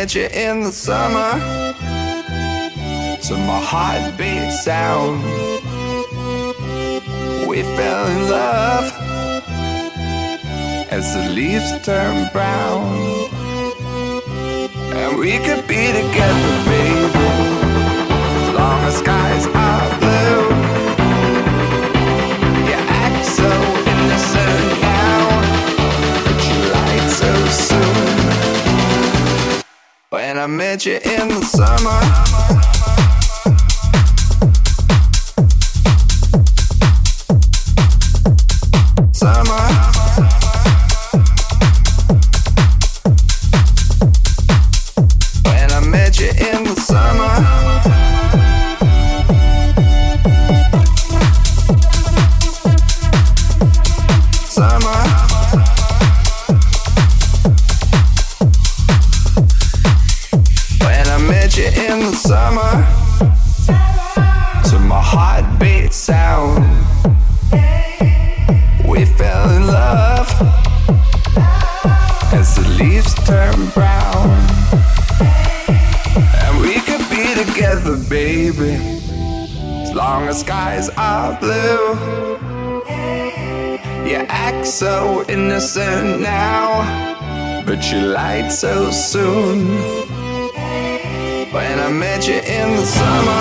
Met you in the summer to my heartbeat sound. We fell in love as the leaves turn brown. And we could be together, baby, as long as skies are met you in the summer. I met you in the summer.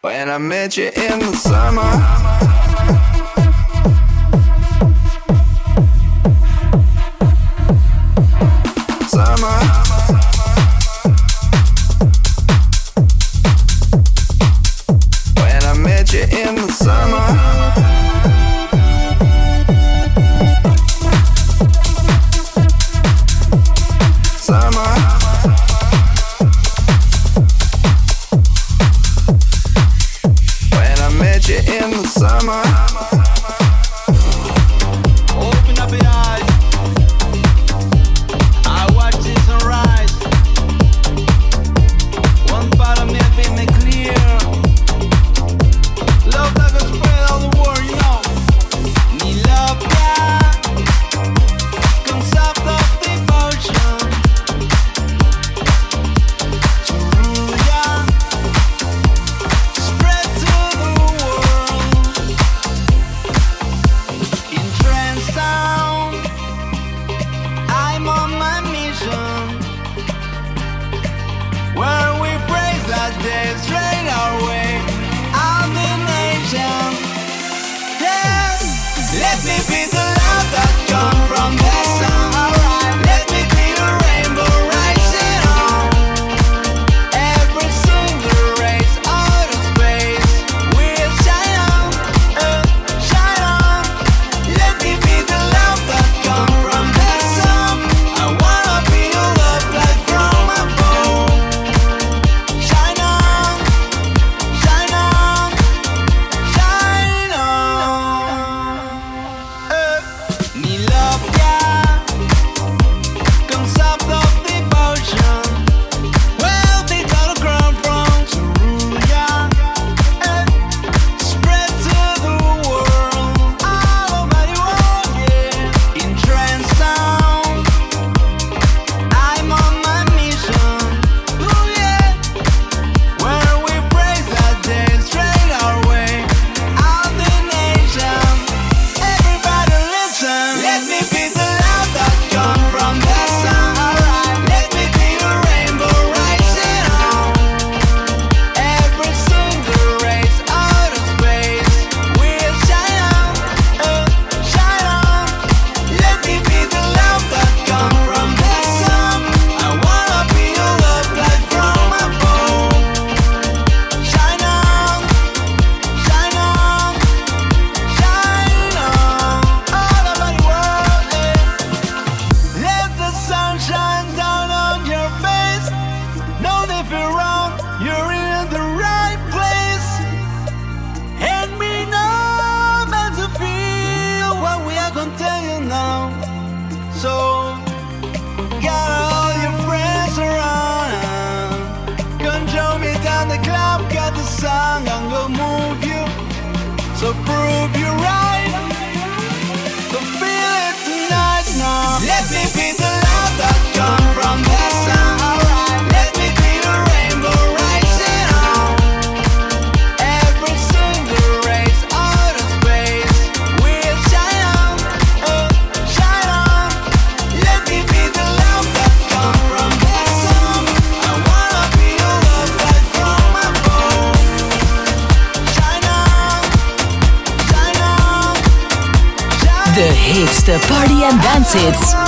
When I met you in the summer.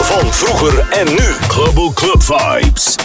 Van vroeger en nu. Global Club Vibes.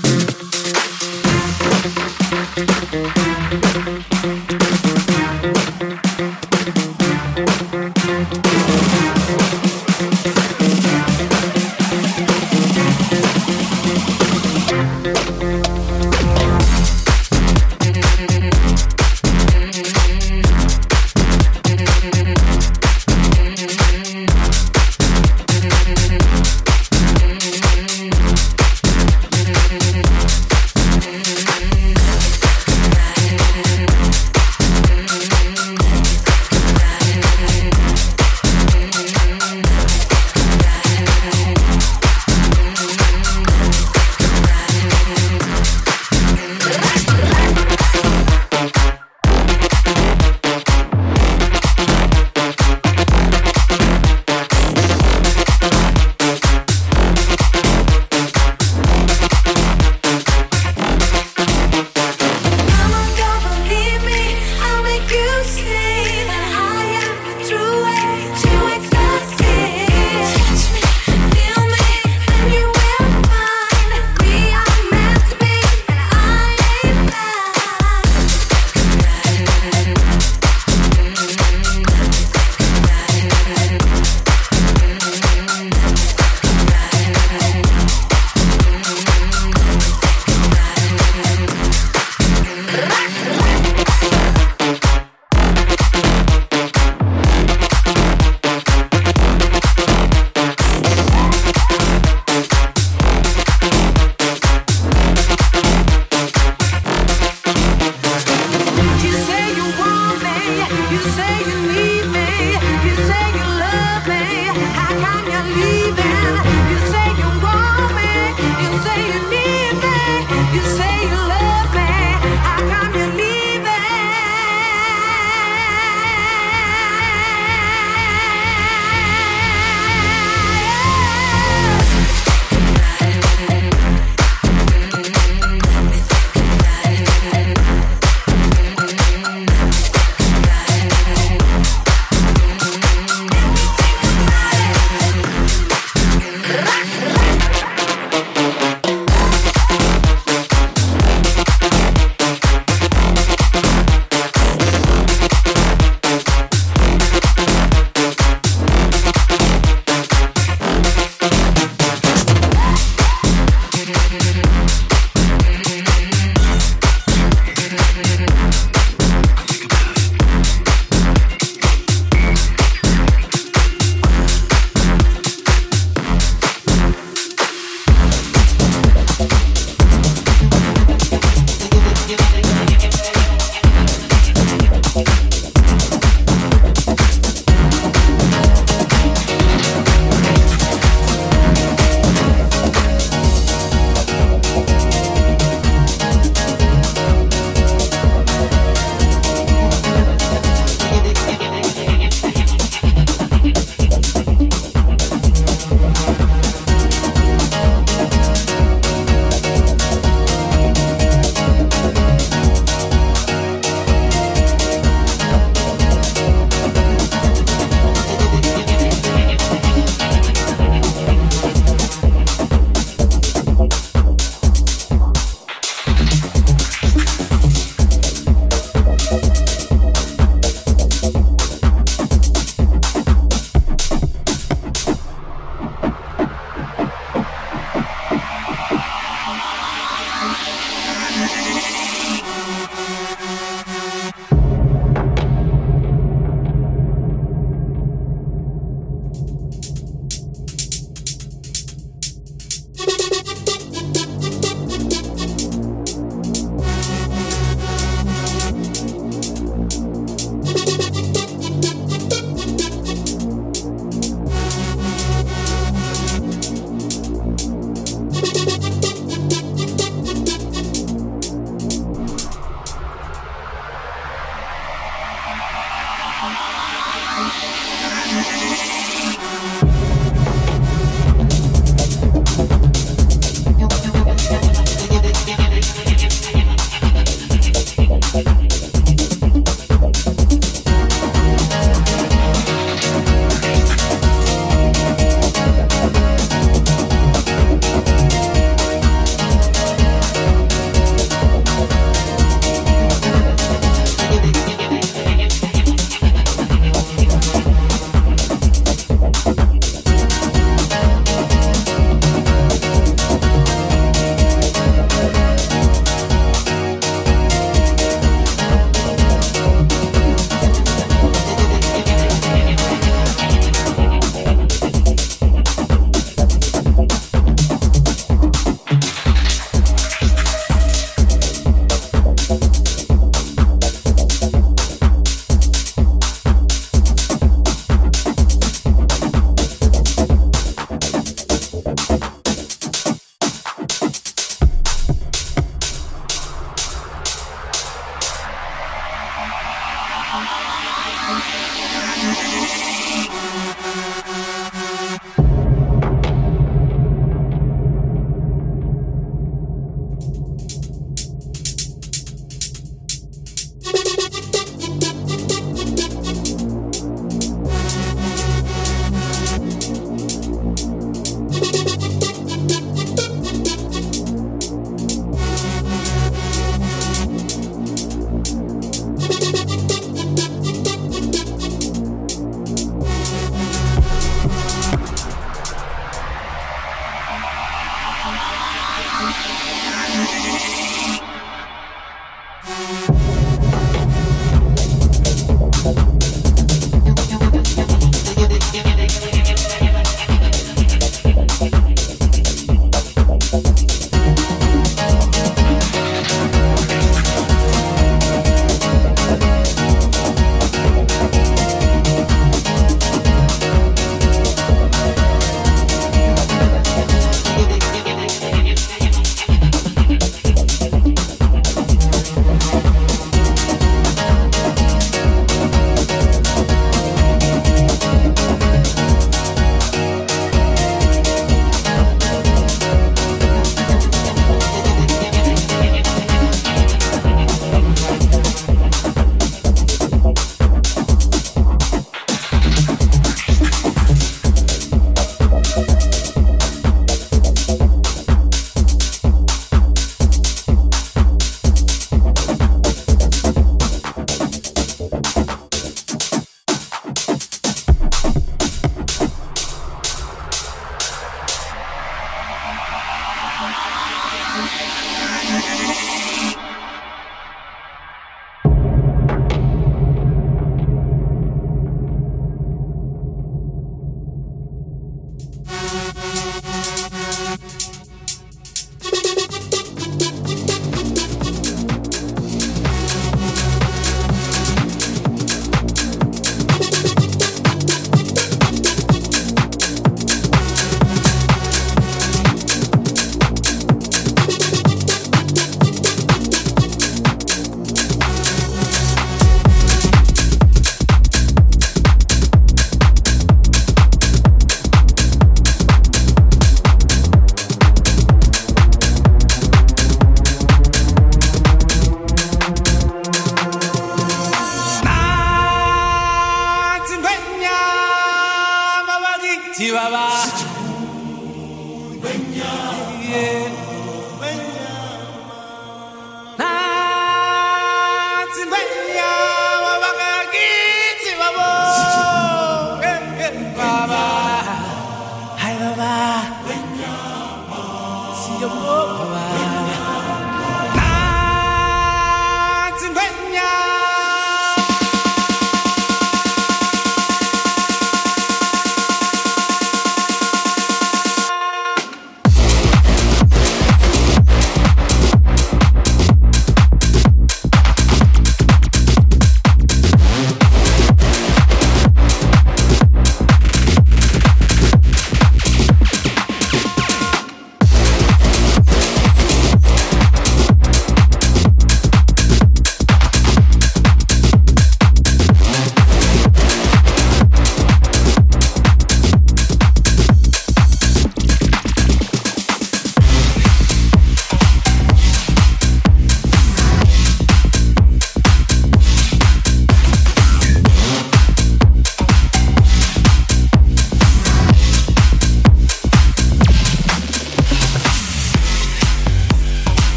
Bye.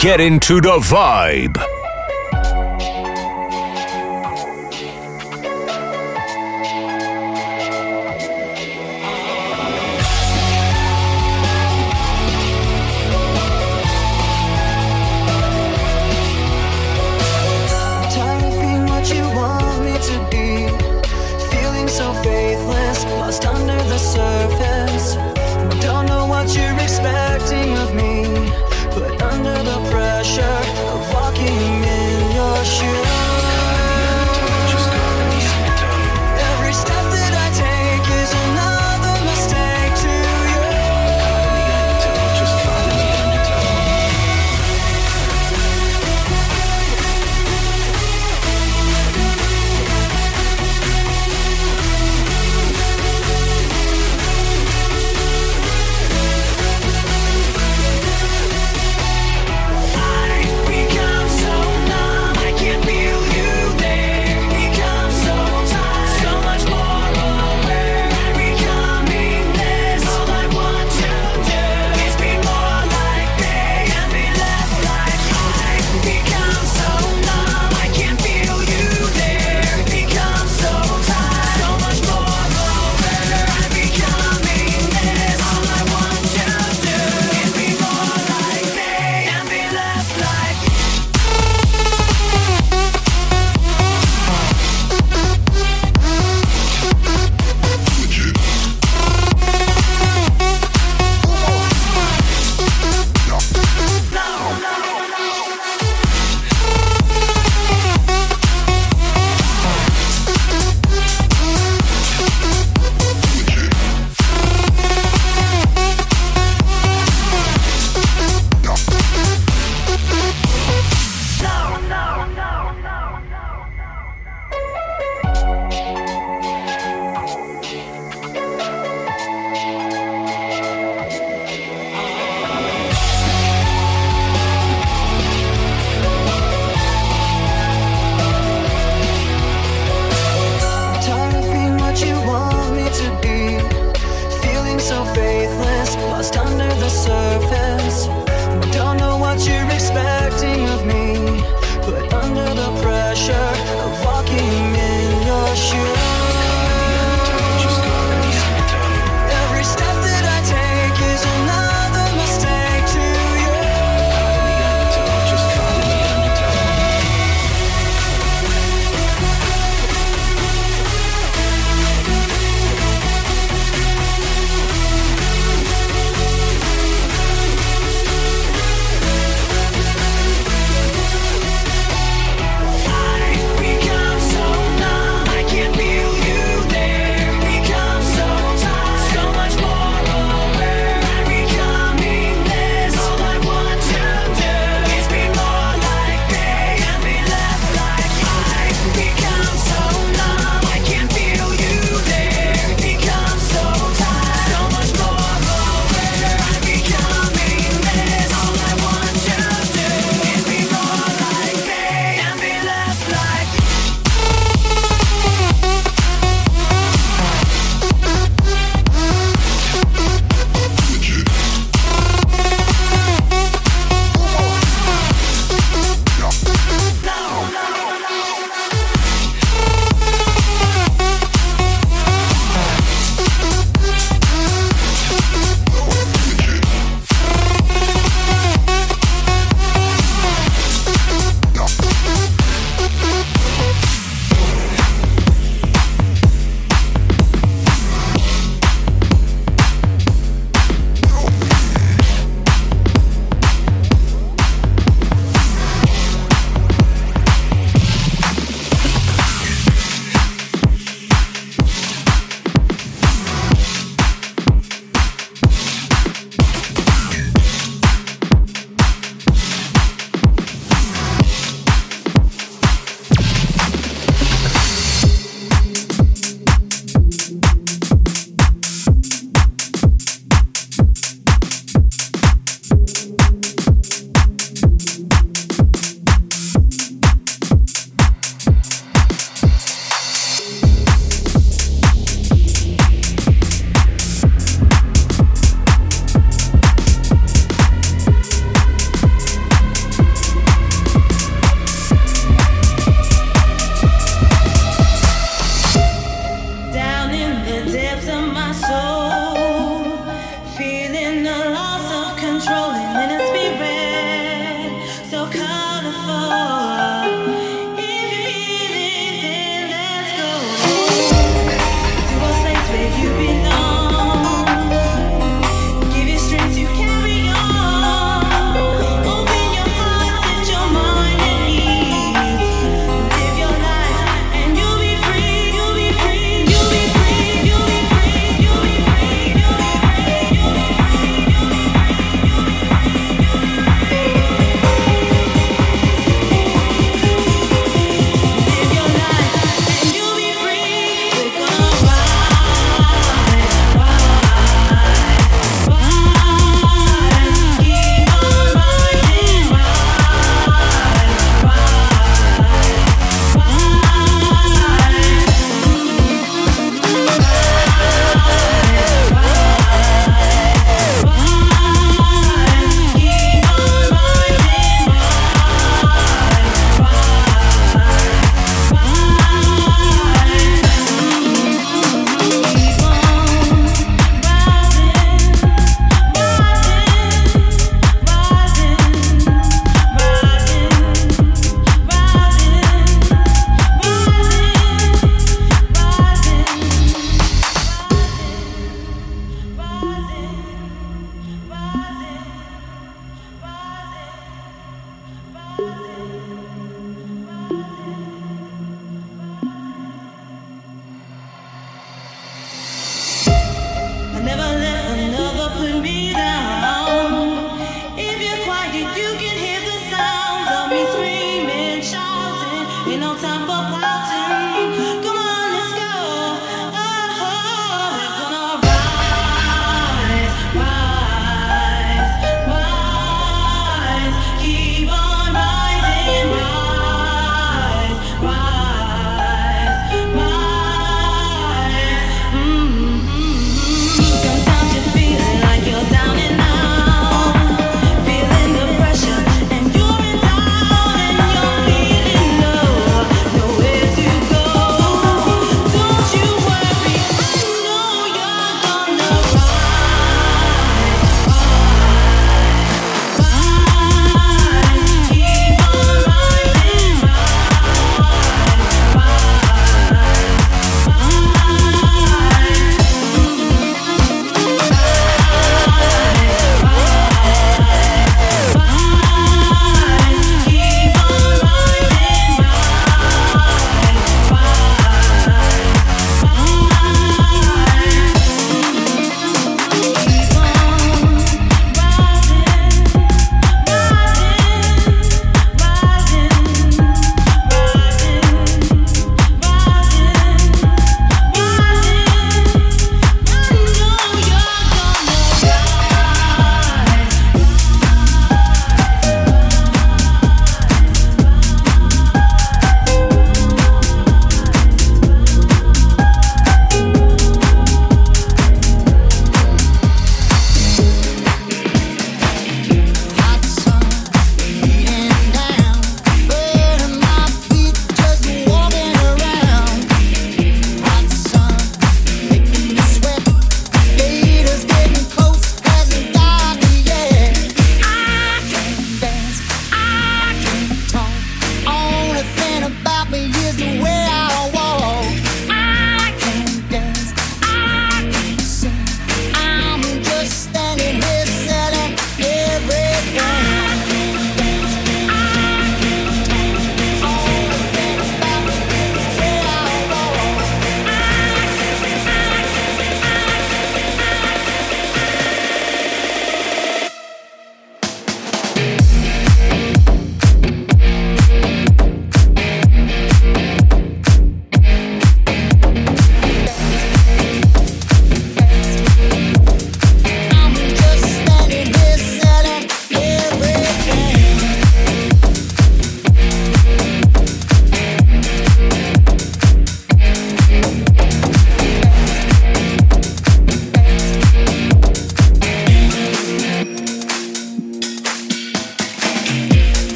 Get into the vibe.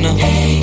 listener.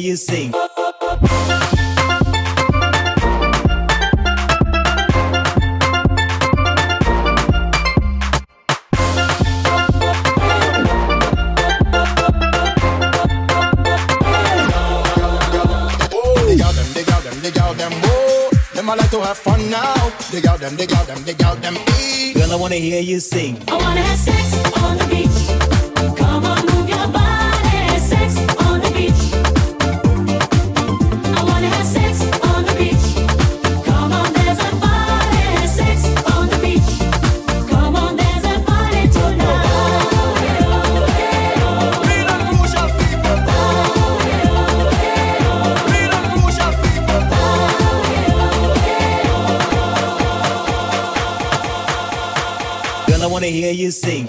you sing. I like to have fun now. Dig out them, dig out them, dig out them. Eat. Girl, I wanna hear you sing. I wanna have sex on the beach. Come on, move your body. hear you sing.